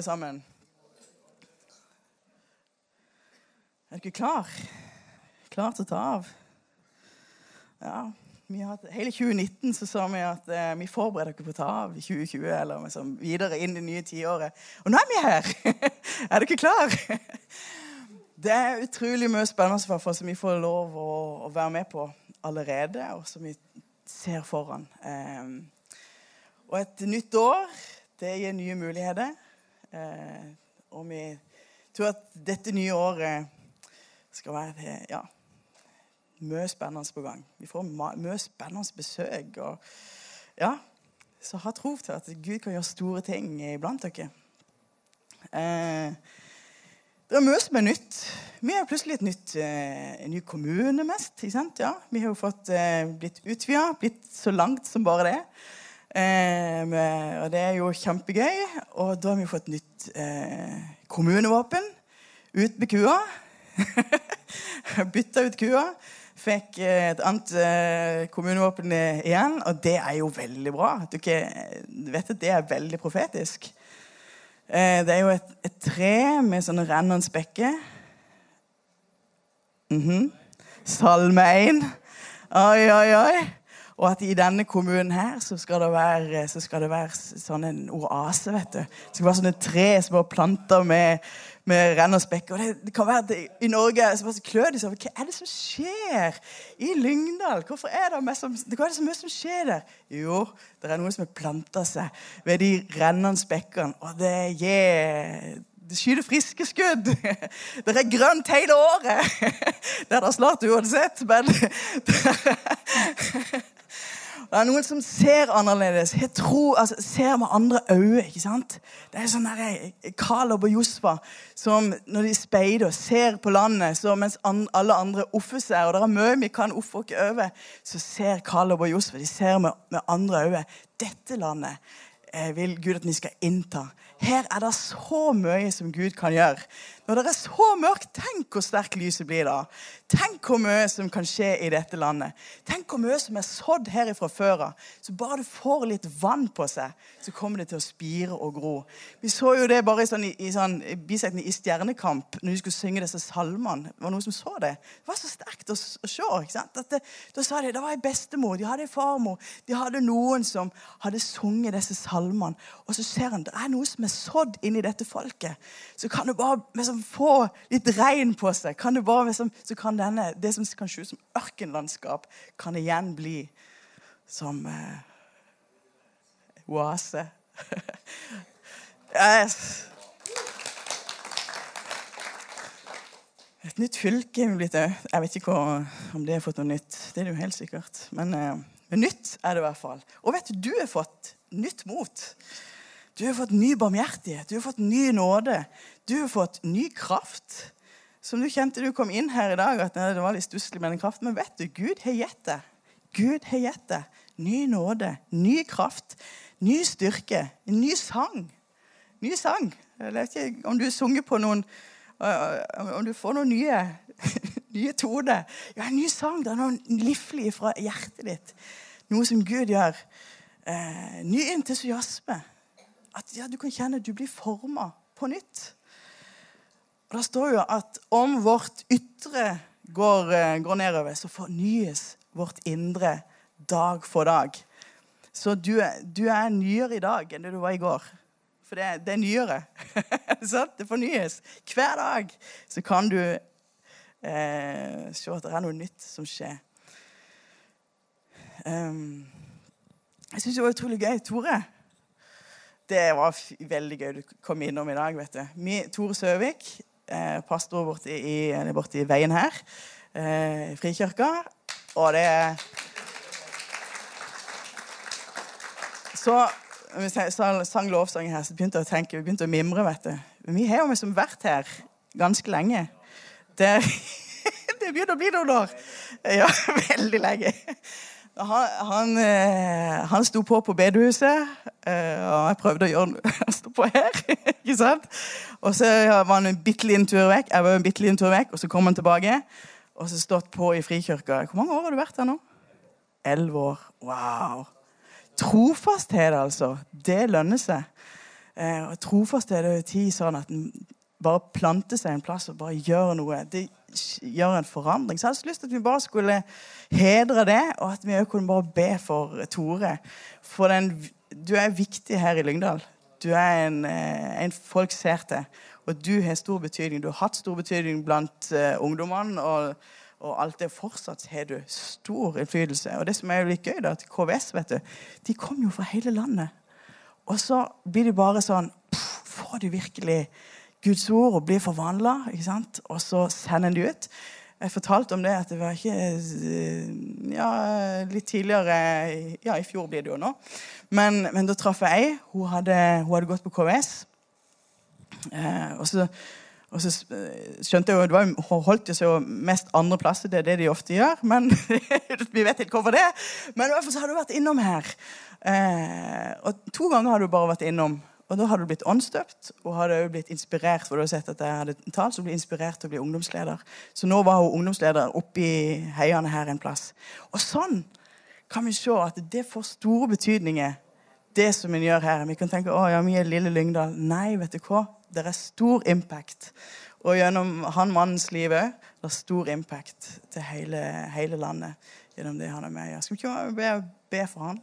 alle sammen. Er dere klar? Klar til å ta av? Ja. Har hele 2019 så sa vi at eh, vi forbereder dere på å ta av i 2020. eller liksom, videre inn det nye tiåret. Og nå er vi her! er dere klar? det er utrolig mye spennende for som vi får lov å, å, være med på allerede, og som vi ser foran. Eh, og et nytt år, det gir nye muligheter. Eh, og vi tror at dette nye året skal være ja, mye spennende på gang. Vi får mye spennende besøk. og ja, Så ha tro til at Gud kan gjøre store ting iblant dere. Eh, det er mye som er nytt. Vi har plutselig et nytt, eh, en ny kommune mest. Ja, vi har jo fått blitt utvida, blitt så langt som bare det. Med, og det er jo kjempegøy. Og da har vi fått nytt eh, kommunevåpen. Ut med kua. Bytta ut kua. Fikk eh, et annet eh, kommunevåpen igjen, og det er jo veldig bra. Du vet at det er veldig profetisk. Eh, det er jo et, et tre med sånne rennende spekker. Mm -hmm. Salme 1. Oi, oi, oi. Og at i denne kommunen her så skal det være, skal det være sånn en oase. vet du. Det skal være sånne tre som er planta med med renn og spekk. Og det, det, kan være at i Norge så bare klør de seg Hva er det som skjer i Lyngdal? Hvorfor er det, som, hva er det så mye som skjer der? Jo, det er noe som har planta seg ved de rennende spekkene. Og det gir det skyter friske skudd. Det er grønt hele året. Det er det snart uansett, men Det er noen som ser annerledes, tro, altså, ser med andre øyne. ikke sant? Det er sånn der, Kaleb og Josfa som når de speider, og ser på landet så mens alle andre offer seg, og det er mye vi kan ofre oss over, så ser Kaleb og Josfa de ser med, med andre øyne. Dette landet eh, vil Gud at vi skal innta. Her er det så mye som Gud kan gjøre. Når det er så mørkt, tenk hvor sterkt lyset blir da. Tenk hvor mye som kan skje i dette landet. Tenk hvor mye som er sådd her fra før av. Så bare du får litt vann på seg, så kommer det til å spire og gro. Vi så jo det bare i, sånn, i, sånn, bisetning i Stjernekamp, når de skulle synge disse salmene. Det var noen som så det. Det var så sterkt å, å se. ikke sant? Det, da sa de det var ei bestemor, de hadde ei farmor, de hadde noen som hadde sunget disse salmene. Og så ser en det er noe som er sådd inn i dette folket. Så kan du bare liksom, få litt regn på seg, kan det bare, så kan denne, det som kan se ut som ørkenlandskap, kan igjen bli som eh, oase. yes. Et nytt fylke er blitt òg. Jeg vet ikke om det har fått noe nytt. Det er det jo helt sikkert. Men, eh, men nytt er det i hvert fall. Og vet du, du har fått nytt mot. Du har fått ny barmhjertighet, du har fått ny nåde. Du har fått ny kraft. Som du kjente du kom inn her i dag, at det var litt stusslig med den kraften. Men vet du, Gud har gitt det. Gud har gitt det. Ny nåde, ny kraft, ny styrke, en ny sang. Ny sang. Jeg vet ikke om du sunget på noen Om du får noen nye, nye toner. Ja, en ny sang. Det er noe livlig fra hjertet ditt. Noe som Gud gjør. Eh, ny entusiasme at ja, du kan kjenne at du blir forma på nytt. Og Det står jo at om vårt ytre går, eh, går nedover, så fornyes vårt indre dag for dag. Så du, du er nyere i dag enn det du var i går. For det, det er nyere. det fornyes. Hver dag så kan du eh, se at det er noe nytt som skjer. Um, jeg syns det var utrolig gøy. Tore, det var veldig gøy du kom innom i dag. vet du. Mi, Tore Søvik, eh, pastor borti i, borti veien her, eh, Frikirka. Og det Så vi sang lovsangen her, så begynte jeg å tenke, vi begynte å mimre. vet du. Vi har jo liksom vært her ganske lenge. Det, det begynner å bli noen år. Ja, veldig lenge. Han, han, eh, han sto på på bedehuset, eh, og jeg prøvde å gjøre han stå på her. ikke sant? Og så var han en bitte liten tur vekk, jeg var en bitte liten tur vekk, og så kom han tilbake. Og så stått på i Frikirka. Hvor mange år har du vært her nå? Elleve år. Wow. Trofasthet, altså. Det lønner seg. Eh, og trofasthet jo tid sånn at bare plante seg en plass og bare gjøre noe. Det gjør en forandring. Så jeg hadde lyst til at vi bare skulle hedre det, og at vi òg kunne bare be for Tore. For den, du er viktig her i Lyngdal. Du er en, eh, en folk ser til. Og du har stor betydning. Du har hatt stor betydning blant uh, ungdommene. og og alt det fortsatt har du stor innflytelse. Og det som er jo litt gøy, da, at KVS vet du, de kommer jo fra hele landet. Og så blir de bare sånn Får de virkelig Guds ord og blir forvandla? Og så sender en de ut. Jeg fortalte om det at det var ikke eh, Ja, litt tidligere Ja, i fjor blir det jo nå. Men, men da traff jeg ei. Hun hun hadde gått på KVS. Eh, og så og så eh, skjønte jeg jo, Hun holdt seg jo mest andre plasser, det er det de ofte gjør. men Vi vet ikke hvorfor det. Men i hvert fall så har du vært innom her. Eh, og To ganger har du bare vært innom. Og Da har du blitt åndsdøpt og hadde også blitt inspirert for du har sett at jeg hadde talt, så ble inspirert til å bli ungdomsleder. Så nå var hun ungdomsleder oppi heiene her en plass. Og sånn kan vi se at det får store betydninger, det som en gjør her. Vi kan tenke å ja, vi er lille Lyngdal. Nei, vet du hva? Det er stor impact. Og gjennom han mannens liv òg. Det er stor impact til hele, hele, landet gjennom det han er med i. Skal vi ikke be, be for han?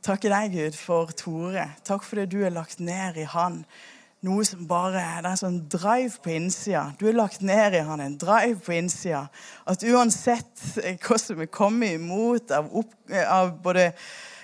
Takke deg, Gud, for Tore. Takk for det du har lagt ned i han. Noe som bare Det er en sånn drive på innsida. Du har lagt ned i han en drive på innsida. At uansett hva som er kommet imot av, opp, av både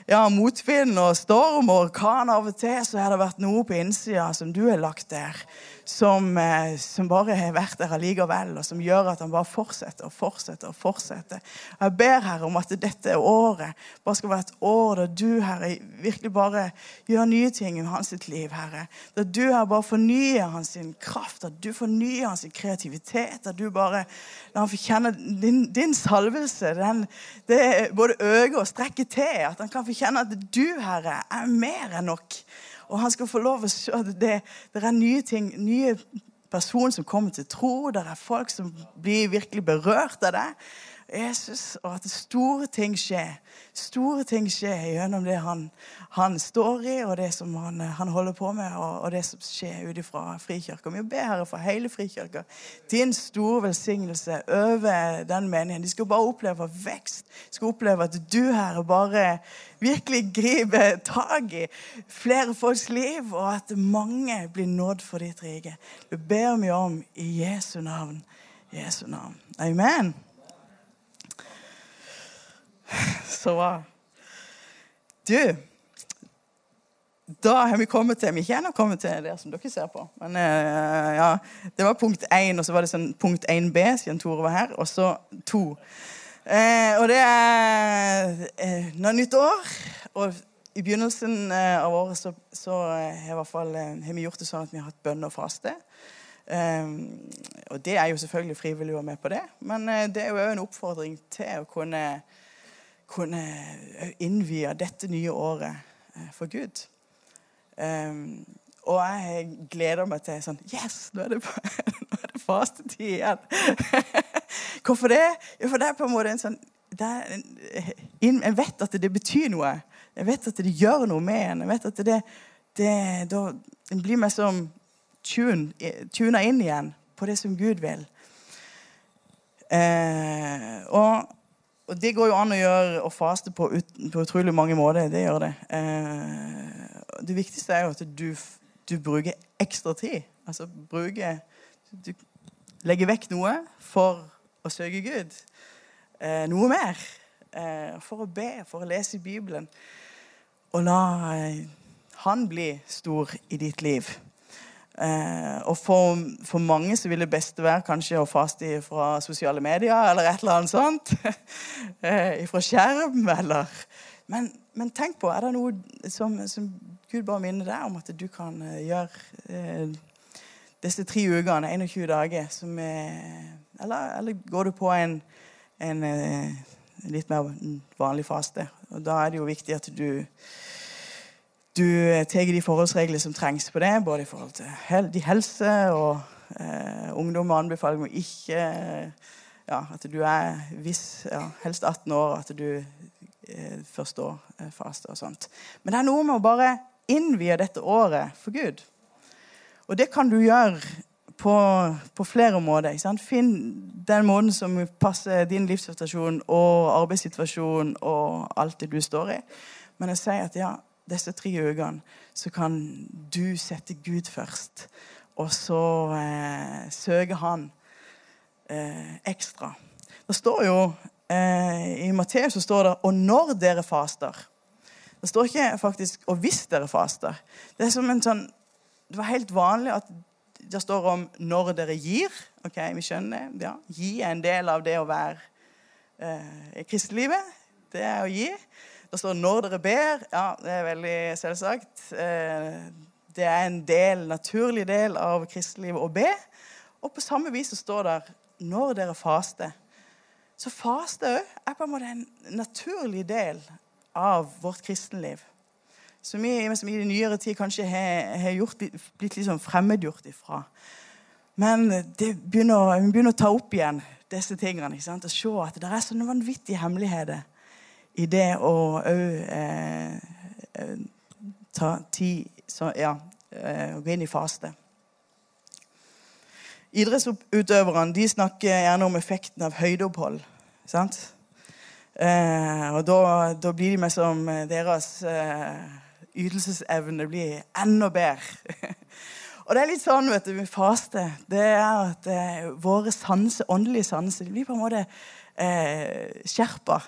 ja, motvind og storm og orkan av og til, så har det vært noe på innsida som du har lagt der, som, eh, som, bare har vært der allikevel, og som gjør at han bare fortsetter og fortsetter. og fortsetter. Jeg ber Herre om at dette året bare skal være et år der du Herre, virkelig bare gjør nye ting i hans liv. Herre. Der du Herre, bare fornyer hans kraft, at du fornyer hans kreativitet. At du bare lar han få kjenne din, din salvelse. Den, det både øker og strekker til. At han kan få kjenne at du, Herre, er mer enn nok. Og han skal få lov å se at det, det er nye ting, nye personer som kommer til tro. Det er folk som blir virkelig berørt av det. Jesus, og at store ting skjer. Store ting skjer gjennom det han, han står i, og det som han, han holder på med, og, og det som skjer ut fra Frikirka. Vi ber Herre for hele Frikirka. Din store velsignelse over den menigheten. De skal bare oppleve vekst. De skal oppleve at du, Herre, bare virkelig griper tak i flere folks liv, og at mange blir nådd for ditt rike. Det ber vi om i Jesu navn. Jesu navn. Amen. Så bra. Du, da har vi kommet til Vi ikke ennå kommet til det som dere ser på. Men uh, ja, Det var punkt 1, og så var det sånn punkt 1B siden Tore var her, og så 2. Eh, og det er eh, nå nytt år. Og i begynnelsen av året så, så har, fall, har vi gjort det sånn at vi har hatt bønn og faste. Um, og det er jo selvfølgelig frivillig å være med på det, men det er jo en oppfordring til å kunne kunne innvie dette nye året eh, for Gud. Um, og jeg gleder meg til sånn Yes, nå er det, nå er det fastetid igjen! Hvorfor det? Jo, for det er på en måte en sånn en, Jeg vet at det betyr noe. Jeg vet at det gjør noe med en. Jeg vet at det, det da, En blir mer som tuna inn igjen på det som Gud vil. Uh, og og det går jo an å gjøre å faste på, ut, på utrolig mange måter. Det gjør det. Eh, det viktigste er jo at du, du bruker ekstra tid. Altså bruker Du legger vekk noe for å søke Gud. Eh, noe mer. Eh, for å be, for å lese i Bibelen. Og la eh, Han bli stor i ditt liv. Eh, og for, for, mange så vil det beste være kanskje å faste fra sosiale medier eller et eller annet sånt. eh, fra skjerm eller men, men, tenk på, er det noe som, som Gud bare minner deg om at du kan uh, gjøre eh, disse tre ukene, 21 dager, som er eller, eller, går du på en, en, en eh, litt mer vanlig faste? Og da er det jo viktig at du du eh, tar de forholdsregler som trengs på det, både i forhold til hel de helse og eh, ungdom og anbefaling om ikke ja, At du er viss, ja, helst 18 år, at du eh, først år eh, faste og sånt. Men det er noe med å bare innvie dette året for Gud. Og det kan du gjøre på, på flere måter. Finn den måten som passer din livssituasjon og arbeidssituasjon og alt det du står i. Men jeg sier at ja, disse tre ukene så kan du sette Gud først. Og så eh, søker han eh, ekstra. Det står jo eh, I Matteus så står det 'og når dere faster'. Det står ikke faktisk 'og hvis dere faster'. Det er som en sånn, det var helt vanlig at det står om 'når dere gir'. Ok, vi skjønner det. Ja. Gi er en del av det å være eh, i kristelivet. Det er å gi. Det står 'når dere ber'. Ja, det er veldig selvsagt. Eh, det er en del, naturlig del av kristelivet å be. Og på samme vis så står det 'når dere faster'. Så faste òg er på en måte en naturlig del av vårt kristenliv. Som vi, som i nyere tid kanskje har, har gjort, blitt litt sånn fremmedgjort ifra. Men begynner, vi begynner å ta opp igjen disse tingene. Ikke sant? Og se at det er sånne vanvittige hemmeligheter i det å òg eh, eh, ta tid så, Ja, eh, gå inn i faste. Idrettsutøverne snakker gjerne om effekten av høydeopphold. sant? Eh, og da, da, blir de med som deres eh, ytelsesevne blir enda bedre. og det er litt sånn vet du, med faste. Det er at eh, våre sanse, åndelige sanser blir på en måte eh, skjerpa.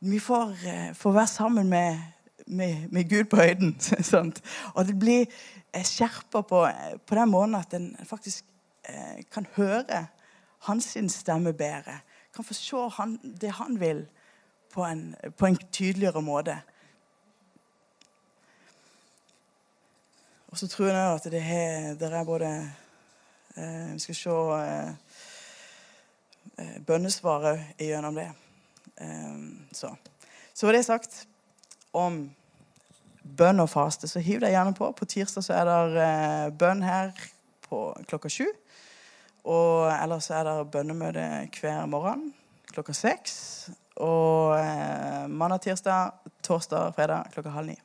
Vi får, eh, får, være sammen med, med, med Gud på høyden. Sånt. Og det blir eh, skjerpa på, på den måten at en faktisk Eh, kan høre hans stemme bedre. Kan få se han, det han vil, på en, på en, tydeligere måte. Og så tror jeg at det, er, det er både eh, Vi skal se eh, eh bønnesvaret gjennom det. Eh, så. så var det sagt om bønn og faste, så hiv deg gjerne på. På tirsdag så er det eh, bønn her på klokka sju. Og ellers er det bønnemøte hver morgen klokka seks. Og eh, mandag, tirsdag, torsdag, fredag klokka halv ni.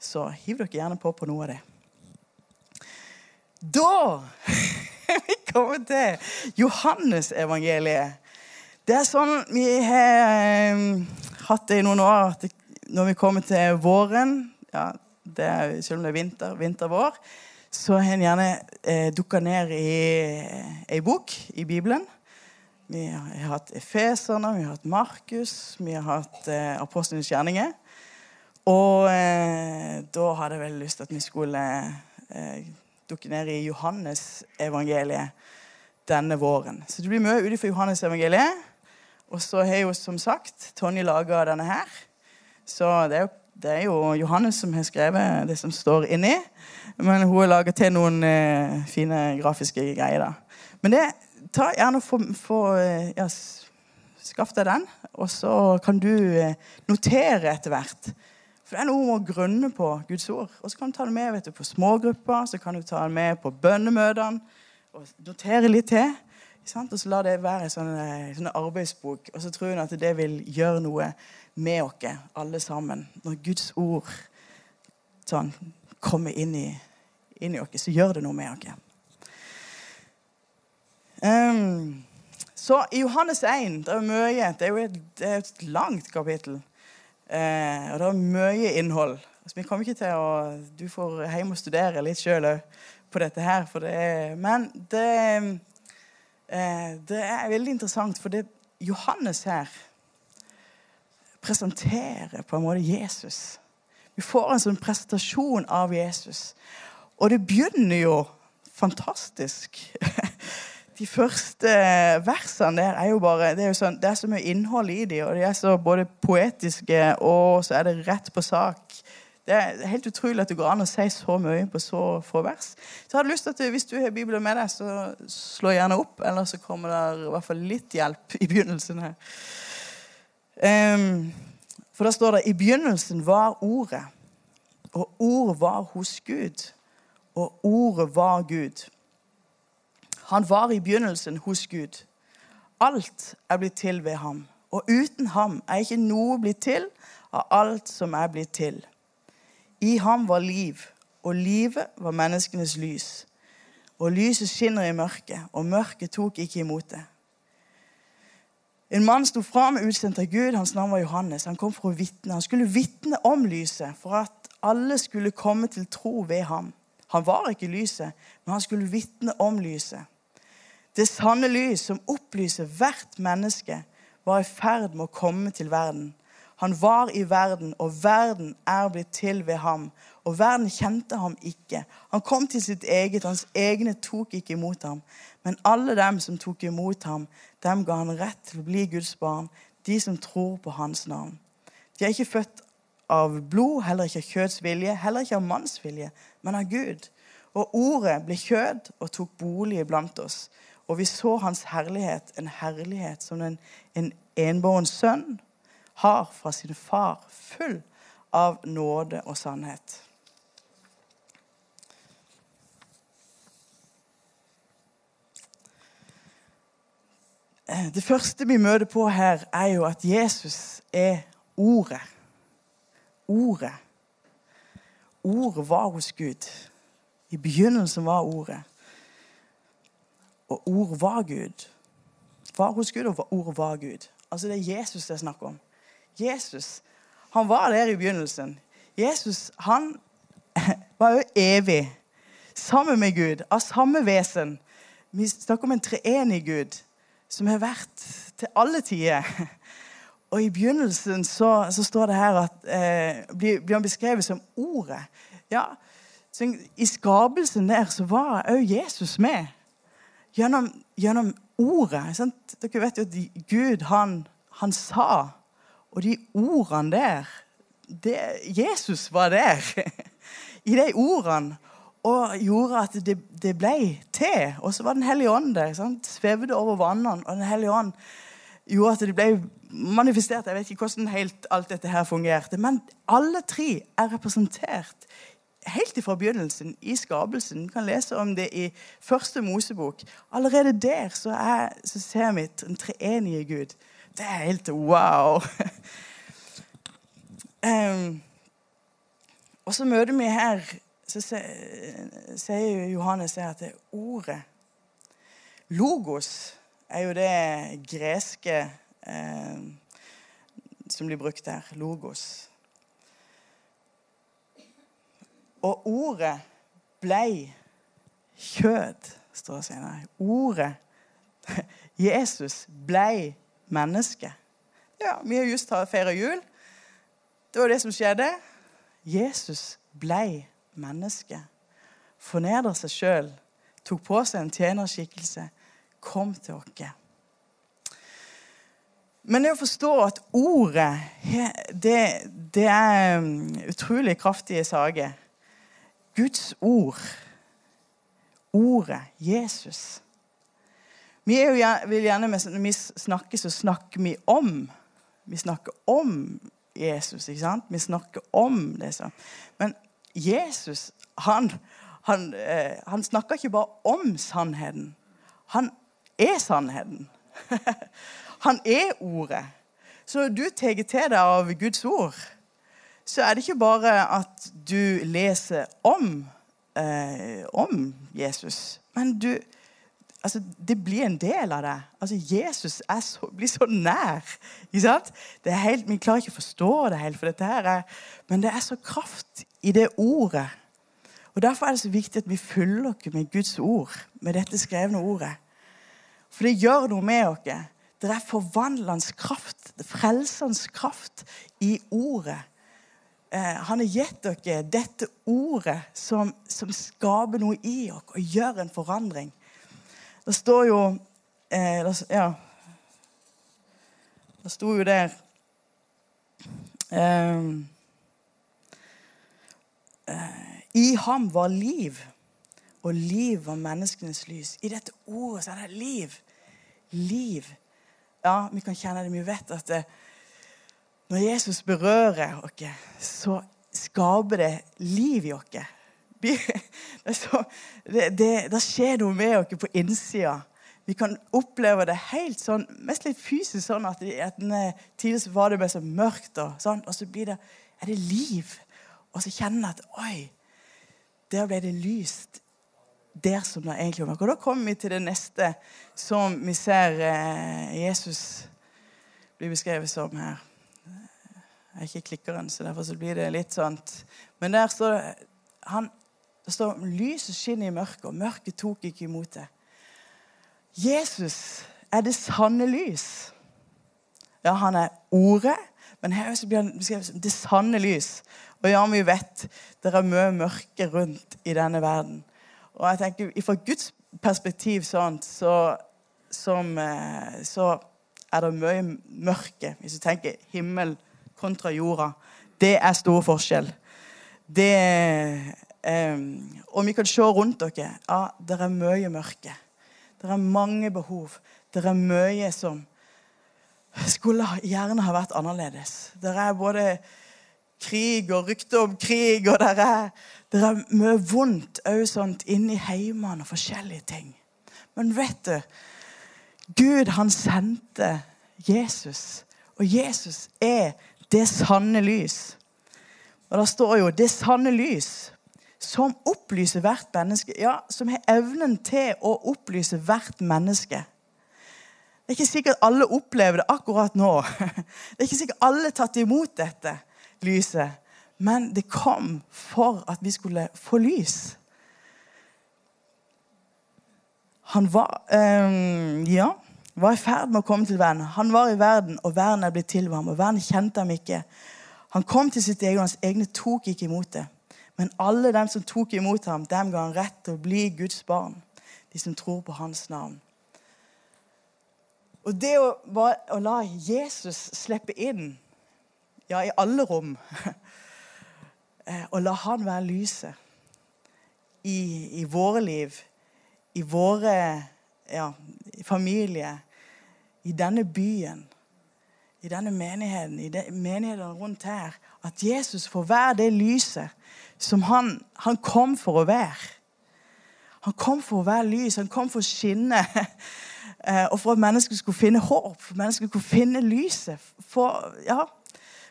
Så hiv dere gjerne på på noe av det. Da vi kommet til Johannesevangeliet. Det er sånn vi har eh, hatt det i noen år at når vi kommer til våren ja, er, Selv om det er vinter, vinter-vår, så har en gjerne eh, dukka ned i ei bok i Bibelen. Vi har hatt Efeserne, vi har hatt Markus, vi har hatt eh, Apostlenes gjerninger. Og eh, da hadde jeg veldig lyst til at vi skulle eh, dukke ned i Johannes-evangeliet denne våren. Så det blir mye utenfor Johannes-evangeliet. Og så har jo som sagt Tonje laga denne her. Så det er, jo, det er jo Johannes som har skrevet det som står inni. Men hun har laga til noen eh, fine grafiske greier. da. Men det, ta gjerne få eh, ja, Skaff deg den, og så kan du eh, notere etter hvert. For det er noe å grunne på Guds ord. Og så kan du ta det med du, på smågrupper, så kan du ta det med på bønnemøtene. Og notere litt til. Og så la det være en sånn, eh, sånn arbeidsbok. Og så tror hun at det vil gjøre noe med oss alle sammen. Når Guds ord sånn, kommer inn i, inn oss, så gjør det noe med oss. Um, så i Johannes 1 det er mye, det er jo et, det er et langt kapittel. Uh, og det er mye innhold. Altså, vi kommer ikke til å Du får hjem og studere litt sjøl på dette her. Det er, men det, det er veldig interessant, for det Johannes her presenterer på en måte Jesus. Vi får en sånn presentasjon av Jesus. Og det begynner jo fantastisk. De første versene der er jo bare Det er, jo sånn, det er så mye innhold i dem, og de er så både poetiske, og så er det rett på sak. Det er helt utrolig at det går an å si så mye på så få vers. Så jeg hadde lyst til at Hvis du har Bibelen med deg, så slå gjerne opp. Eller så kommer det i hvert fall litt hjelp i begynnelsen her. Um, for da står det i begynnelsen var Ordet, og Ordet var hos Gud, og Ordet var Gud. Han var i begynnelsen hos Gud. Alt er blitt til ved ham, og uten ham er ikke noe blitt til av alt som er blitt til. I ham var liv, og livet var menneskenes lys. Og lyset skinner i mørket, og mørket tok ikke imot det. En mann sto fram utsendt av Gud. Hans navn var Johannes. Han kom for å vitne. Han skulle vitne om lyset, for at alle skulle komme til tro ved ham. Han var ikke lyset, men han skulle vitne om lyset. Det sanne lys som opplyser hvert menneske, var i ferd med å komme til verden. Han var i verden, og verden er blitt til ved ham. Og verden kjente ham ikke. Han kom til sitt eget, hans egne tok ikke imot ham. Men alle dem som tok imot ham, dem ga han rett til å bli Guds barn, de som tror på hans navn. De er ikke født av blod, heller ikke av kjøds vilje, heller ikke av manns vilje, men av Gud. Og ordet ble kjød og tok bolig iblant oss. Og vi så hans herlighet, en herlighet som en, en enbåren sønn har fra sin far, full av nåde og sannhet. Det første vi møter på her, er jo at Jesus er Ordet. Ordet. Ordet var hos Gud. I begynnelsen var Ordet. Og ordet var Gud. Var hos Gud, og ordet var Gud. Altså Det er Jesus det er snakk om. Jesus han var der i begynnelsen. Jesus han var jo evig sammen med Gud, av samme vesen. Vi snakker om en treenig Gud som har vært til alle tider. Og i begynnelsen så, så står det her at eh, blir, blir, han beskrevet som Ordet. Ja, I skapelsen der så var òg Jesus med. Gjennom, gjennom Ordet. Sant? Dere vet jo at Gud, han, han sa og de ordene der det, Jesus var der i de ordene og gjorde at det, det ble til. Og så var Den hellige ånd der. Sant? Svevde over vannene. Og Den hellige ånd gjorde at det ble manifestert. Jeg vet ikke hvordan helt alt dette her fungerte. Men alle tre er representert helt fra begynnelsen i skapelsen. Du kan lese om det i første Mosebok. Allerede der så, er, så ser vi en treenige Gud. Det er helt wow. um, og så møter vi her så sier Johannes at det er ordet Logos er jo det greske eh, som blir brukt der. Logos. Og ordet blei kjød, står det senere. Ordet Jesus blei menneske. Ja, vi har just feira jul. Det var det som skjedde. Jesus blei menneske. Fornedra seg sjøl, tok på seg en tjenerskikkelse, kom til oss. Men det å forstå at ordet, det, det er um, utrolig kraftige saker. Guds ord, ordet, Jesus vi jo, vil gjerne, Når vi snakker, så snakker vi om. Vi snakker om Jesus. ikke sant? Vi snakker om det. Så. Men Jesus han, han, eh, han snakker ikke bare om sannheten. Han er sannheten. han er ordet. Så når du tar til deg av Guds ord, så er det ikke bare at du leser om, eh, om Jesus, men du altså, det blir en del av det. Altså, Jesus så, blir så nær. Er helt, vi klarer ikke å forstå det helt, for dette her er, men det er så kraft i det ordet. Og Derfor er det så viktig at vi fyller oss med Guds ord, med dette skrevne ordet. For det gjør noe med oss. Det er forvandlende kraft, frelsende kraft i ordet. Eh, han har gitt dere dette ordet som, som skaper noe i oss og gjør en forandring. Det står jo eh, det, Ja. Det sto jo der eh, eh, I ham var liv, og liv var menneskenes lys. I dette ordet så er det liv. Liv. Ja, vi kan kjenne det. Vi vet at det, når Jesus berører oss, så skaper det liv i oss. Det, det, det, skjer noe med oss på innsida. Vi kan oppleve det helt sånn, mest litt fysisk sånn at, at Tidligere var det bare så mørkt, og, sånn, og så blir det, er det liv. Og så kjenner jeg at oi, der ble det lyst der som det egentlig var. Og da kommer vi til det neste som vi ser eh, Jesus blir beskrevet som her. Jeg er ikke klikkeren, så derfor så blir det litt sånt. Men der står det han, det står lyset skinner i mørket, og mørket tok ikke imot det. Jesus er det sanne lys. Ja, han er ordet, men her blir han beskrevet som det sanne lys. Og ja, vi vet det er mye mørke rundt i denne verden. Og jeg tenker, Fra Guds perspektiv sånn, så, som, eh, så er det mye mørke. Hvis du tenker himmel kontra jorda. Det er stor forskjell. Det um, Og vi kan se rundt dere. Ja, det er mye mørke. Det er mange behov. Det er mye som skulle gjerne ha vært annerledes. Det er både krig og rykte om krig, og det er, det er mye vondt òg sånt inni heimene og forskjellige ting. Men vet du Gud, han sendte Jesus, og Jesus er det sanne lys. Og det står jo 'det sanne lys' som opplyser hvert menneske. Ja, som har evnen til å opplyse hvert menneske. Det er ikke sikkert alle opplever det akkurat nå. Det er ikke sikkert alle tatt imot dette lyset. Men det kom for at vi skulle få lys. Han var øh, Ja, var i ferd med å komme til verden. Han var i verden, og verden er blitt til ham. Og verden kjente ham ikke. Han kom til sitt eget, og hans egne tok ikke imot det. Men alle dem som tok imot ham, dem ga han rett til å bli Guds barn. De som tror på hans navn. Og det å, å la Jesus slippe inn, ja, i alle rom, eh, og la han være lyset i, i våre liv, i våre ja, familie, i denne byen, i denne menigheten, i menighetene rundt her, at Jesus får være det lyset som han, han, kom for å være. Han kom for å være lys, han kom for å skinne. Eh, og for at mennesker skulle finne håp, for at mennesker skulle finne lyset. For, ja,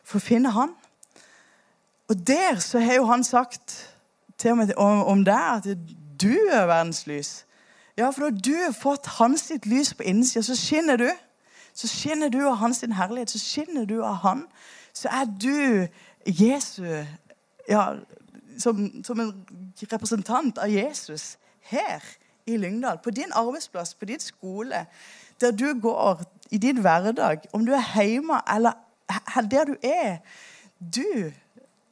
for å finne han. Og der så har jo han sagt til og med om, om deg at du er verdens lys. Ja, for når du har fått hans sitt lys på innsida, så skinner du. Så skinner du av hans herlighet, så skinner du av han. Så er du Jesu ja, som, som, en representant av Jesus her i Lyngdal. På din arbeidsplass, på din skole, der du går i din hverdag. Om du er hjemme eller der du er. Du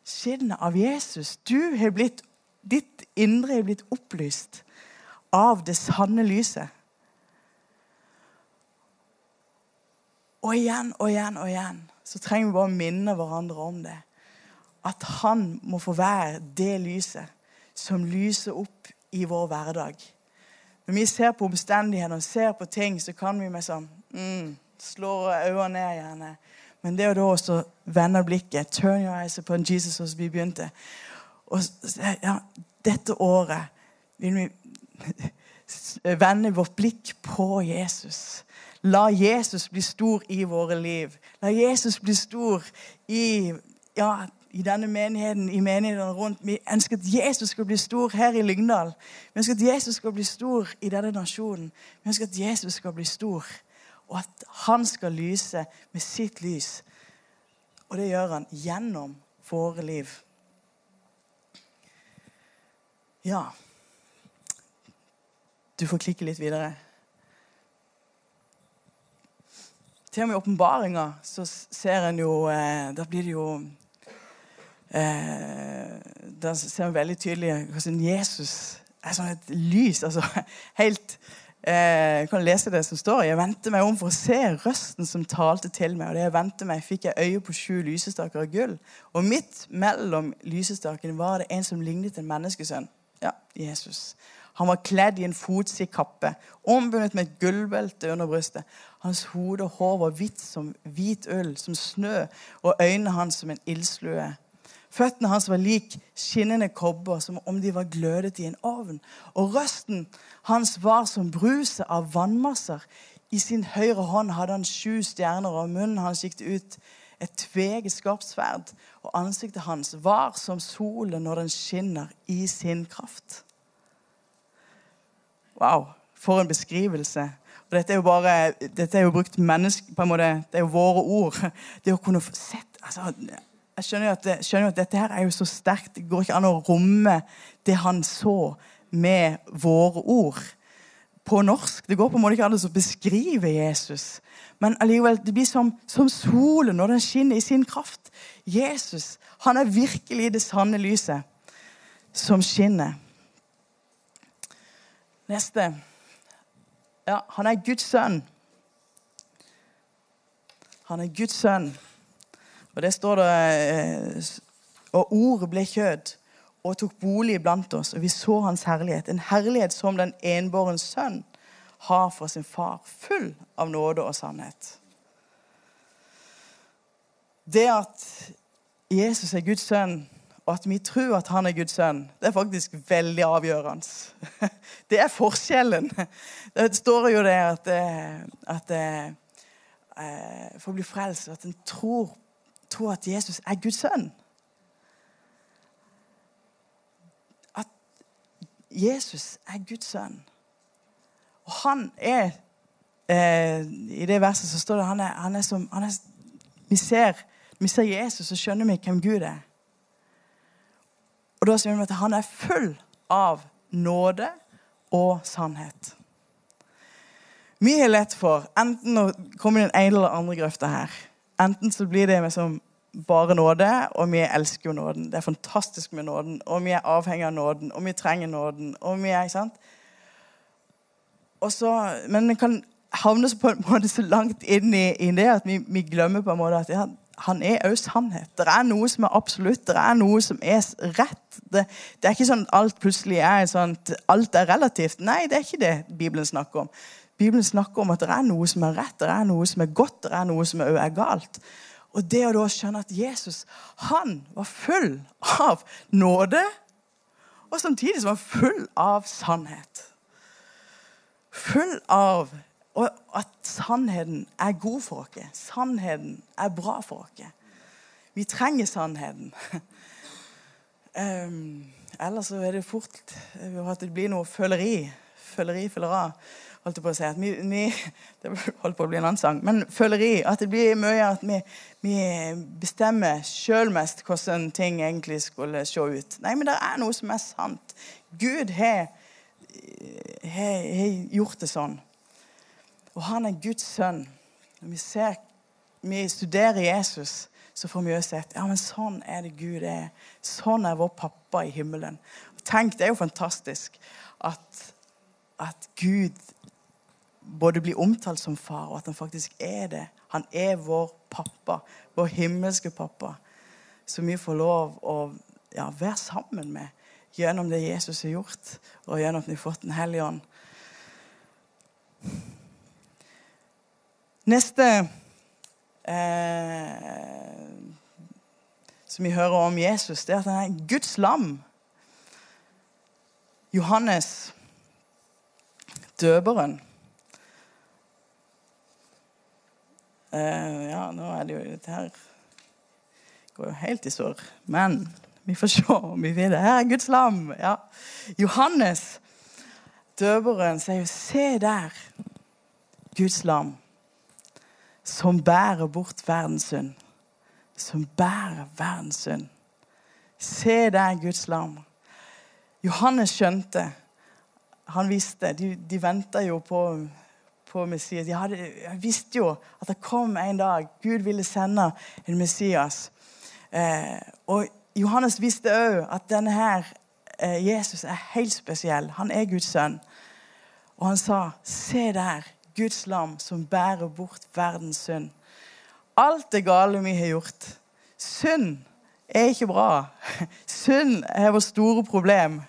skinner av Jesus. Du har blitt, ditt indre er blitt opplyst av det sanne lyset. Og igjen og igjen og igjen så trenger vi bare å minne hverandre om det at han må få være det lyset som lyser opp i vår hverdag. Når vi ser på omstendigheter og ser på ting, så kan vi med sånn mm, slå øynene ned gjerne. Men det er da også vende blikket. Turn your eyes upon Jesus, som vi begynte. Og ja, dette året vil vi vende vårt blikk på Jesus. La Jesus bli stor i våre liv. La Jesus bli stor i ja, i denne menigheten, i menighetene rundt. Vi ønsker at Jesus skal bli stor her i Lyngdal. Vi ønsker at Jesus skal bli stor i denne nasjonen. Vi ønsker at Jesus skal bli stor, og at han skal lyse med sitt lys. Og det gjør han gjennom våre liv. Ja Du får klikke litt videre. Til og med i åpenbaringa så ser en jo eh, Da blir det jo eh, Da ser vi veldig tydelig hvordan Jesus er sånn et lys. altså helt eh, Jeg kan lese det som står. Jeg vendte meg om for å se røsten som talte til meg. Og det jeg vendte meg, fikk jeg øye på sju lysestaker av gull. Og midt mellom lysestakene var det en som lignet en menneskesønn. Ja, Jesus. Han var kledd i en fotsid kappe, ombundet med et gullbelte under brystet. Hans hode og hår var hvitt som hvit ull, som snø, og øynene hans som en ildslue. Føttene hans var lik skinnende kobber, som om de var glødet i en ovn. Og røsten hans var som bruset av vannmasser. I sin høyre hånd hadde han sju stjerner, og munnen hans gikk ut et tveget sverd, og ansiktet hans var som solen når den skinner i sin kraft. Wow, for en beskrivelse. Og dette er jo bare, dette er jo brukt menneske, på en måte, Det er jo våre ord. Det å kunne få sett altså, Jeg skjønner jo, at, skjønner at dette her er jo så sterkt. Det går ikke an å romme det han så, med våre ord på norsk. Det går på en måte ikke an å beskrive Jesus. Men allikevel, det blir som, som solen når den skinner i sin kraft. Jesus han er virkelig det sanne lyset som skinner. Neste. Ja, han er Guds sønn. Han er Guds sønn. Og det står det eh, Og ordet ble kjød og tok bolig blant oss, og vi så hans herlighet. En herlighet som den enbårens sønn har for sin far, full av nåde og sannhet. Det at Jesus er Guds sønn, og at vi tror at han er Guds sønn, det er faktisk veldig avgjørende. Det er forskjellen. Det står jo det at, eh, at eh, for å bli frelst at en tror, tror at Jesus er Guds sønn. At Jesus er Guds sønn. Og han er eh, I det verset så står det han er, han er som han er, vi, ser, vi ser Jesus, så skjønner vi hvem Gud er. Og da sier vi at han er full av nåde og sannhet. Vi har lett for enten å komme i den ene eller andre grøfta her. Enten så blir det liksom bare nåde, og vi elsker jo nåden. Det er fantastisk med nåden, og vi er avhengig av nåden, og vi trenger nåden. og vi er, ikke sant? så, men vi kan havne på en måte så langt inn i, i det at vi, vi, glemmer på en måte at ja, han er òg sannhet. Det er noe som er absolutt, det er noe som er rett. Det, det er ikke sånn at alt plutselig er sånn at alt er relativt. Nei, det er ikke det Bibelen snakker om. Bibelen snakker om at det er noe som er rett, det er noe som er godt, det er noe som òg er galt. Og det å da skjønne at Jesus han var full av nåde, og samtidig som han var full av sannhet full av og at sannheten er god for oss. Sannheten er bra for oss. Vi trenger sannheten. Um, ellers så er det fort at det blir noe føleri. Føleri, følera. Holdt på å si. At vi, vi, det holdt på å bli en annen sang. Men føleri. At det blir mye at vi, vi bestemmer sjøl mest hvordan ting egentlig skulle se ut. Nei, men det er noe som er sant. Gud har har gjort det sånn. Og han er Guds sønn. Når vi, ser, vi studerer Jesus, så får vi jo sett ja, men sånn er det Gud er. Sånn er vår pappa i himmelen. Tenk, Det er jo fantastisk at, at Gud både blir omtalt som far, og at han faktisk er det. Han er vår pappa, vår himmelske pappa, som vi får lov å ja, være sammen med gjennom det Jesus har gjort, og gjennom at vi har fått Den hellige ånd. Neste eh, som vi hører om Jesus, det er at han er Guds lam. Johannes, døperen. Eh, ja, nå er det jo Dette her går jo helt i surr. Men vi får se om vi vil. Her er Guds lam. Ja. Johannes, døperen, sier jo 'Se der, Guds lam, som bærer bort verdens synd'. Som bærer verdens synd. Se der, Guds lam. Johannes skjønte. Han visste. De, de venta jo på, på Messias. Jeg, hadde, visste jo at det kom en dag Gud ville sende en Messias. Eh, og Johannes visste òg at denne her, eh, Jesus er helt spesiell. Han er Guds sønn. Og han sa, 'Se der, Guds lam som bærer bort verdens synd'. Alt det gale vi har gjort. Synd er ikke bra. Synd er vårt store problem.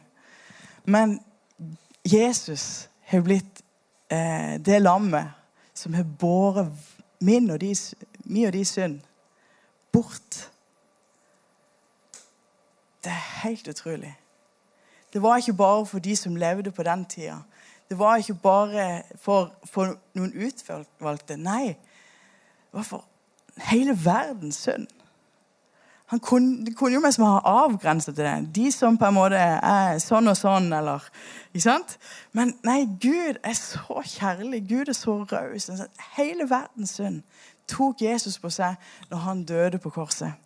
Men Jesus har blitt eh, det lammet som har båret min og de, de synd bort det er helt utrolig. Det var ikke bare for de som levde på den tida. Det var ikke bare for, for noen utvalgte. Nei, det var for hele verdens sønn. Kunne, det kunne jo mest ha avgrenset til det. De som på en måte er sånn og sånn, eller ikke sant? Men nei, Gud er så kjærlig. Gud er så raus. Hele verdens synd tok Jesus på seg når han døde på korset.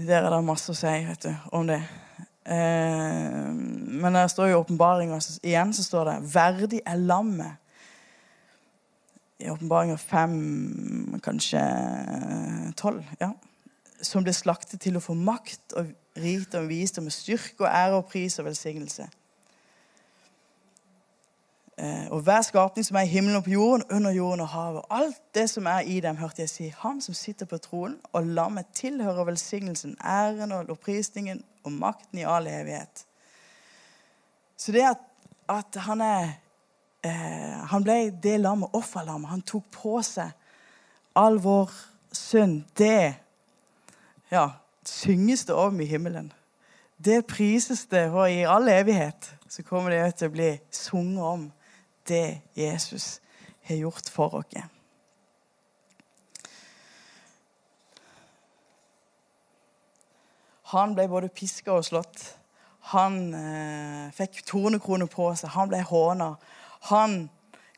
Det der er det masse å si vet du, om det. Eh, men det står i åpenbaringa igjen så står det 'verdig er lammet' i åpenbaringa fem, kanskje tolv, ja, som ble slaktet til å få makt og rikdom, visdom, styrke og ære og pris og velsignelse. Eh, og hver skapning som er i himmelen og på jorden, under jorden og havet, alt det som er i dem, hørte jeg si, han som sitter på tronen, og lammet tilhører velsignelsen, æren og lovprisningen og makten i all evighet. Så det at, at han er eh, Han ble det lammet, offerlammet. Han tok på seg all vår synd. Det ja, synges det om i himmelen. Det prises det, og i all evighet så kommer det til å bli sunget om det Jesus har gjort for oss. Han ble både piska og slått. Han eh, fikk tornekrone på seg. Han ble håna. Han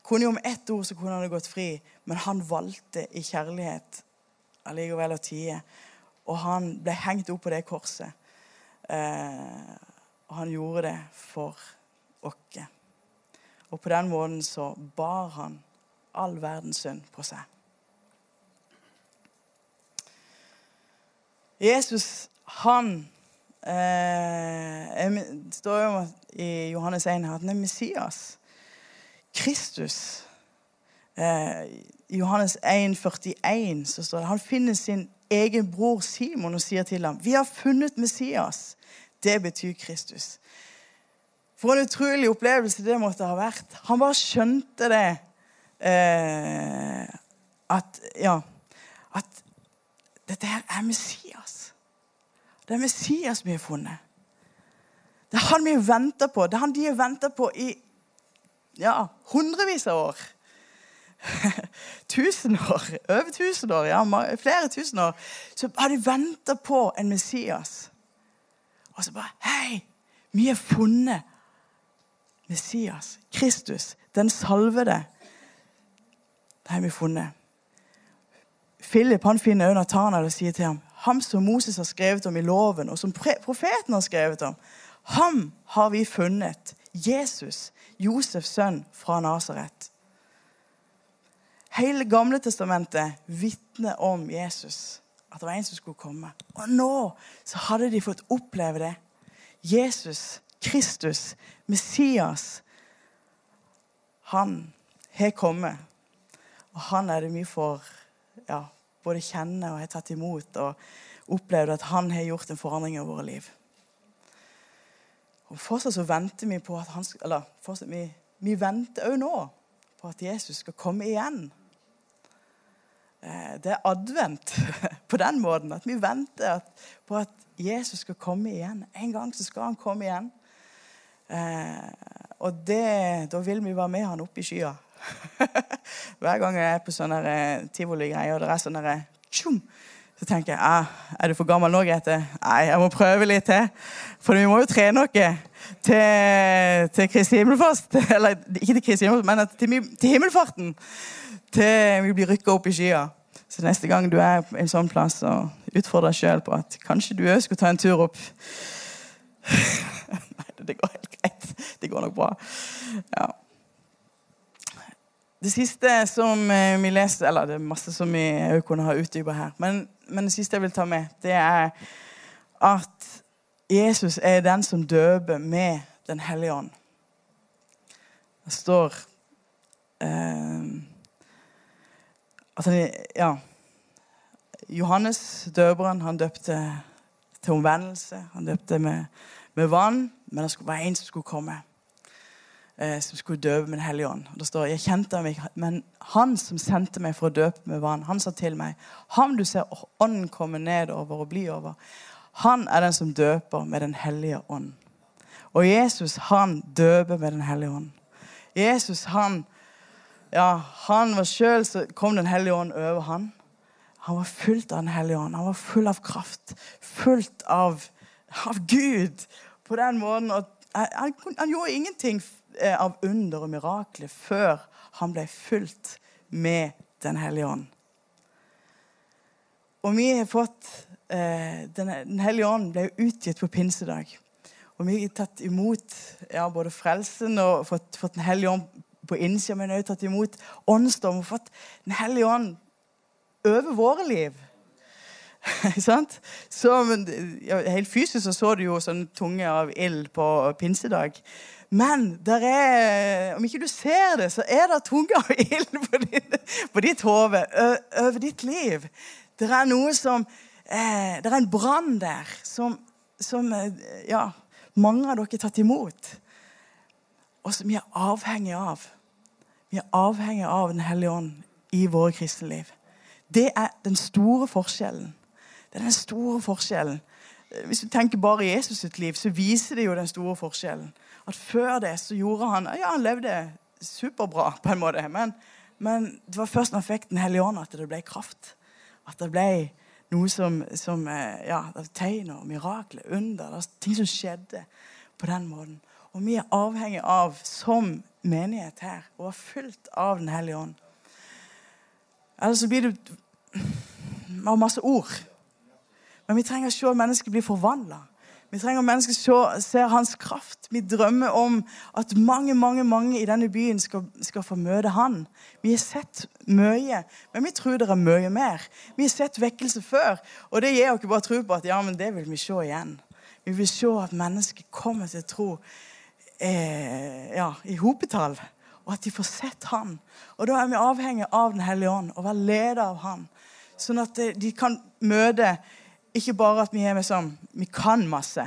kunne jo om ett ord så kunne han gått fri, men han valgte i kjærlighet allikevel å tie. Og han ble hengt opp på det korset. Eh, og han gjorde det for oss. Og på den måten så bar han all verdens synd på seg. Jesus, han eh, står jo i Johannes 1 at han er Messias. Kristus eh, I Johannes 1, 41 så står det han finner sin egen bror Simon og sier til ham vi har funnet Messias. Det betyr Kristus. For en utrolig opplevelse det måtte ha vært. Han bare skjønte det. Eh, at ja, at dette her er Messias. Det er Messias vi har funnet. Det er han vi venter på. Det er han de har venta på i ja, hundrevis av år. tusen år. Over tusen år. ja, Flere tusen år. Så har de venta på en Messias. Og så bare Hei! Vi har funnet Messias, Kristus, den salvede. Det har vi funnet. Philip han finner også Nathanael og sier til ham ham som Moses har skrevet om i loven, og som profeten har skrevet om. Ham har vi funnet. Jesus, Josefs sønn fra Nasaret. Hele Gamle testamentet vitner om Jesus. At det var en som skulle komme. Og nå så hadde de fått oppleve det. Jesus, Kristus, Messias. Han har kommet. Og han er det vi får ja, både kjenne og har tatt imot og opplevd at han har gjort en forandring i våre liv. Og Fortsatt så venter vi på at han eller fortsatt, vi, vi venter òg nå på at Jesus skal komme igjen. Eh, det er advent på den måten at vi venter på at Jesus skal komme igjen. En gang så skal han komme igjen. Eh, og det, da vil vi være med han opp i skya. Hver gang jeg er på sånne eh, tivoligreier, og det er sånne tjum, så tenker jeg ah, er du for gammel nå, Grete? Nei, jeg må prøve litt til. For vi må jo trene noe til, til Kristi himmelfart. Eller ikke til Kristi himmelfart, men til, til himmelfarten. Til vi blir rykka opp i skya. Så neste gang du er på en sånn plass, så utfordre deg sjøl på at kanskje du òg skulle ta en tur opp. Nei, det går helt greit. Det går nok bra. Ja. Det siste som eh, vi leser Eller det er masse som vi kunne ha utdypa her. Men men det siste jeg vil ta med, det er at Jesus er den som døper med Den hellige ånd. Det står eh, at han, ja, Johannes døperen han døpte til omvendelse. Han døpte med, med vann, men det var en som skulle komme eh, som skulle døpe med Den hellige ånd. Og det står, jeg kjente ham ikke, Men han som sendte meg for å døpe med vann, han sa til meg, ham du ser ånden komme nedover og bli over, han er den som døper med Den hellige ånd. Og Jesus, han døper med Den hellige ånd. Jesus, han ja, han var sjøl, så kom Den hellige ånd over han. Han var fullt av Den hellige ånd. Han var full av kraft. Fullt av, av Gud. På den måten at han, han gjorde ingenting av under og mirakler før han ble fulgt med Den hellige ånd. Og vi har fått eh, Den, den hellige ånd ble utgitt på pinsedag. Og vi har tatt imot ja, både frelsen og fått, fått Den hellige ånd på innsida, men også tatt imot åndsdom og fått Den hellige ånd over våre liv. Så, ja, helt fysisk så, så du jo sånn tunge av ild på pinsedag. Men der er, om ikke du ser det, så er det tunge av ild på, på ditt hode, over ditt liv. Det er noe som eh, Det er en brann der som, som eh, ja, mange av dere har tatt imot og som vi er avhengig av. Vi er avhengig av Den hellige ånd i våre kristne liv. Det er den store forskjellen. Det er den store forskjellen. Hvis du tenker bare Jesus sitt liv, så viser det jo den store forskjellen. At før det så gjorde han Ja, han levde superbra, på en måte. Men, men det var først når han fikk Den hellige ånd, at det ble kraft. At det ble noe som, som det ja, tegn og mirakler, under. Det var ting som skjedde på den måten. Og vi er avhengig av, som menighet her, å være fylt av Den hellige ånd. Ellers så blir det av masse ord. Men vi trenger å se mennesket bli forvandla. Vi trenger mennesker se, ser hans kraft. Vi drømmer om at mange mange, mange i denne byen skal, skal, få møte han. Vi har sett mye, men vi tror det er mye mer. Vi har sett vekkelse før, og det gir oss ikke bare tro på at ja, men det vil vi se igjen. Vi vil se at mennesker kommer til å tro eh, ja, i hopetall, og at de får sett Han. Og Da er vi avhengig av Den hellige ånd og være leder av Han. Sånn at eh, de kan møte ikke bare at vi er med sånn, vi kan masse,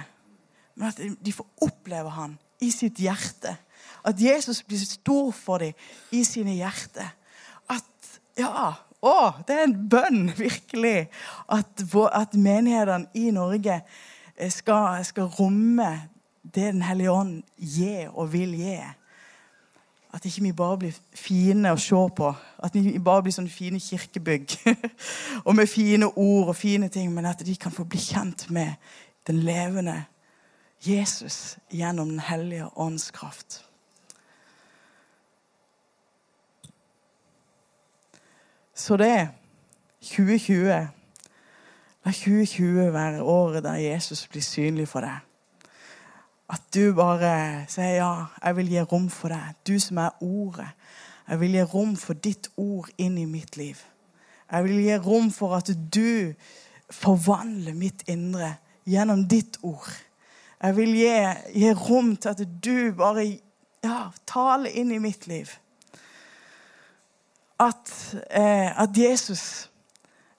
men at de får oppleve Han i sitt hjerte. At Jesus blir stor for dem i sine hjerter. At ja, å, det er en bønn, virkelig. At, at menighetene i Norge eh, skal, skal romme det Den hellige ånd gir og vil gi. At ikke vi bare blir fine å se på. At vi bare blir sånne fine kirkebygg. og med fine ord og fine ting. Men at de kan få bli kjent med den levende Jesus gjennom Den hellige ånds kraft. Så det 2020 La 2020 være året der Jesus blir synlig for deg. At du bare sier ja, jeg vil gi rom for deg. Du som er ordet. Jeg vil gi rom for ditt ord inn i mitt liv. Jeg vil gi rom for at du forvandler mitt indre gjennom ditt ord. Jeg vil gi, gi rom til at du bare ja, taler inn i mitt liv. At, eh, at Jesus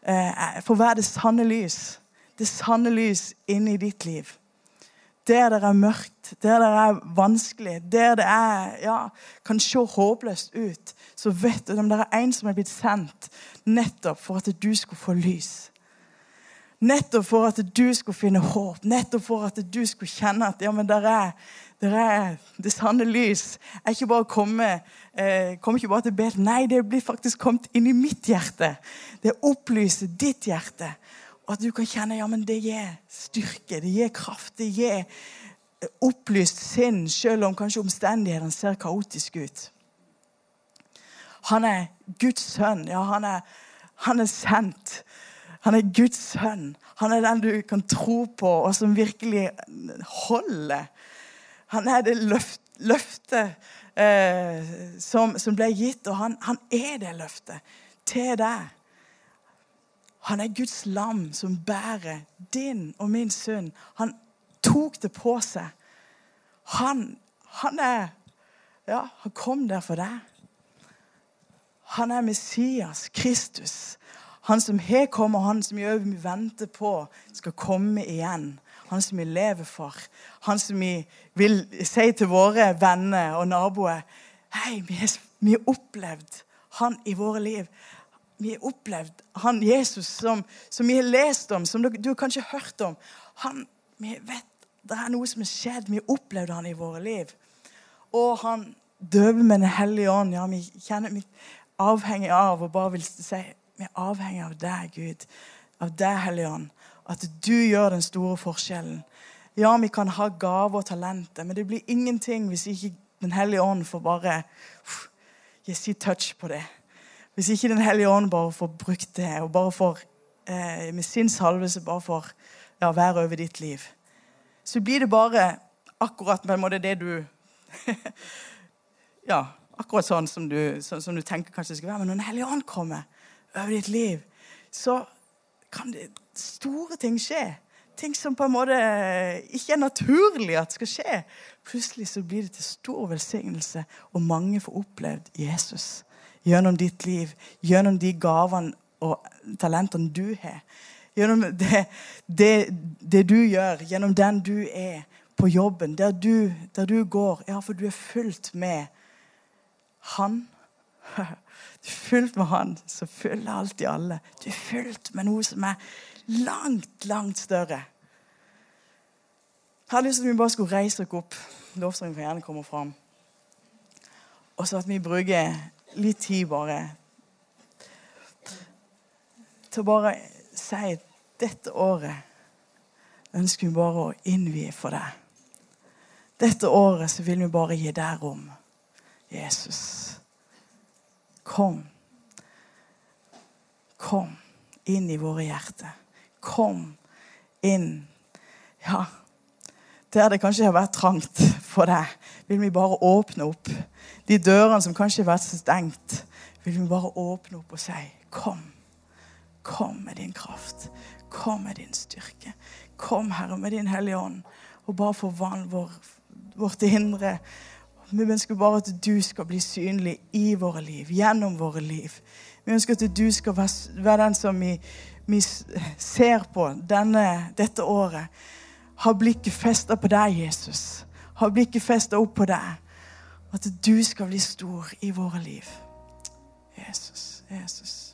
eh, får være det sanne lys. Det sanne lys inni ditt liv der det er mørkt, der det er vanskelig, der det er, ja, kan se håpløst ut, så vet du om det er en som er blitt sendt nettopp for at du skulle få lys. Nettopp for at du skulle finne håp, nettopp for at du skulle kjenne at ja, men der er, der er det sanne lys. Jeg ikke bare komme, eh, kommer ikke bare til Betel. Nei, det blir faktisk kommet inn i mitt hjerte. Det opplyser ditt hjerte. Og at du kan kjenne ja, men det gir styrke, det gir kraft, det gir eh, opplyst sinn, selv om kanskje omstendighetene ser kaotiske ut. Han er Guds sønn. Ja, han er, han er sendt. Han er Guds sønn. Han er den du kan tro på, og som virkelig holder. Han er det løft, løftet eh, som, som, ble gitt, og han, han er det løftet til deg. Han er Guds lam som bærer din og min synd. Han tok det på seg. Han, han er Ja, han kom der for deg. Han er Messias, Kristus. Han som har kommet, han som vi venter på skal komme igjen. Han som vi lever for. Han som vi vil si til våre venner og naboer Hei, vi har opplevd han i våre liv vi har opplevd han Jesus som, som vi har lest om, som du, du har kanskje hørt om. Han, vi vet Det er noe som har skjedd. Vi har opplevd han i våre liv. Og han døpe med Den hellige ånd. Ja, vi kjenner vi er avhengig av og bare vil si vi er avhengig av deg, Gud. Av deg, Hellige Ånd. At du gjør den store forskjellen. Ja, vi kan ha gaver og talenter, men det blir ingenting hvis ikke Den hellige ånd får bare gi sin touch på det. Hvis ikke Den hellige ånd bare får brukt det, og bare får eh, med sin salvelse bare får ja, være over ditt liv, så blir det bare akkurat på en måte det du Ja, akkurat sånn som du, sånn som du tenker kanskje det skal være. Men når Den hellige ånd kommer over ditt liv, så kan det store ting skje. Ting som på en måte ikke er naturlig at skal skje. Plutselig så blir det til stor velsignelse, og mange får opplevd Jesus gjennom ditt liv, gjennom de gavene og talentene du har. Gjennom det, det, det, du gjør, gjennom den du er på jobben, der du, der du går. Ja, for du er fullt med Han. Du er fullt med Han som fyller alt i alle. Du er fullt med noe som er langt, langt større. Jeg hadde lyst til at vi bare skulle reise oss opp. Lovsangen får gjerne komme fram. Og så at vi bruker litt tid bare til å bare si dette året ønsker vi bare å innvie for deg. Dette året så vil vi bare gi deg rom. Jesus, kom. Kom inn i våre hjerter. Kom inn. Ja, der det kanskje har vært trangt for deg, vil vi bare åpne opp. De dørene som kanskje har vært stengt, vil vi bare åpne opp og si kom. Kom med din kraft. Kom med din styrke. Kom, Herre, med din Hellige Ånd, og bare forvandl vår, vårt indre. Vi ønsker bare at du skal bli synlig i våre liv, gjennom våre liv. Vi ønsker at du skal være den som vi, vi ser på denne, dette året. Ha blikket festa på deg, Jesus. Ha blikket festa opp på deg. At du skal bli stor i våre liv. Jesus, Jesus.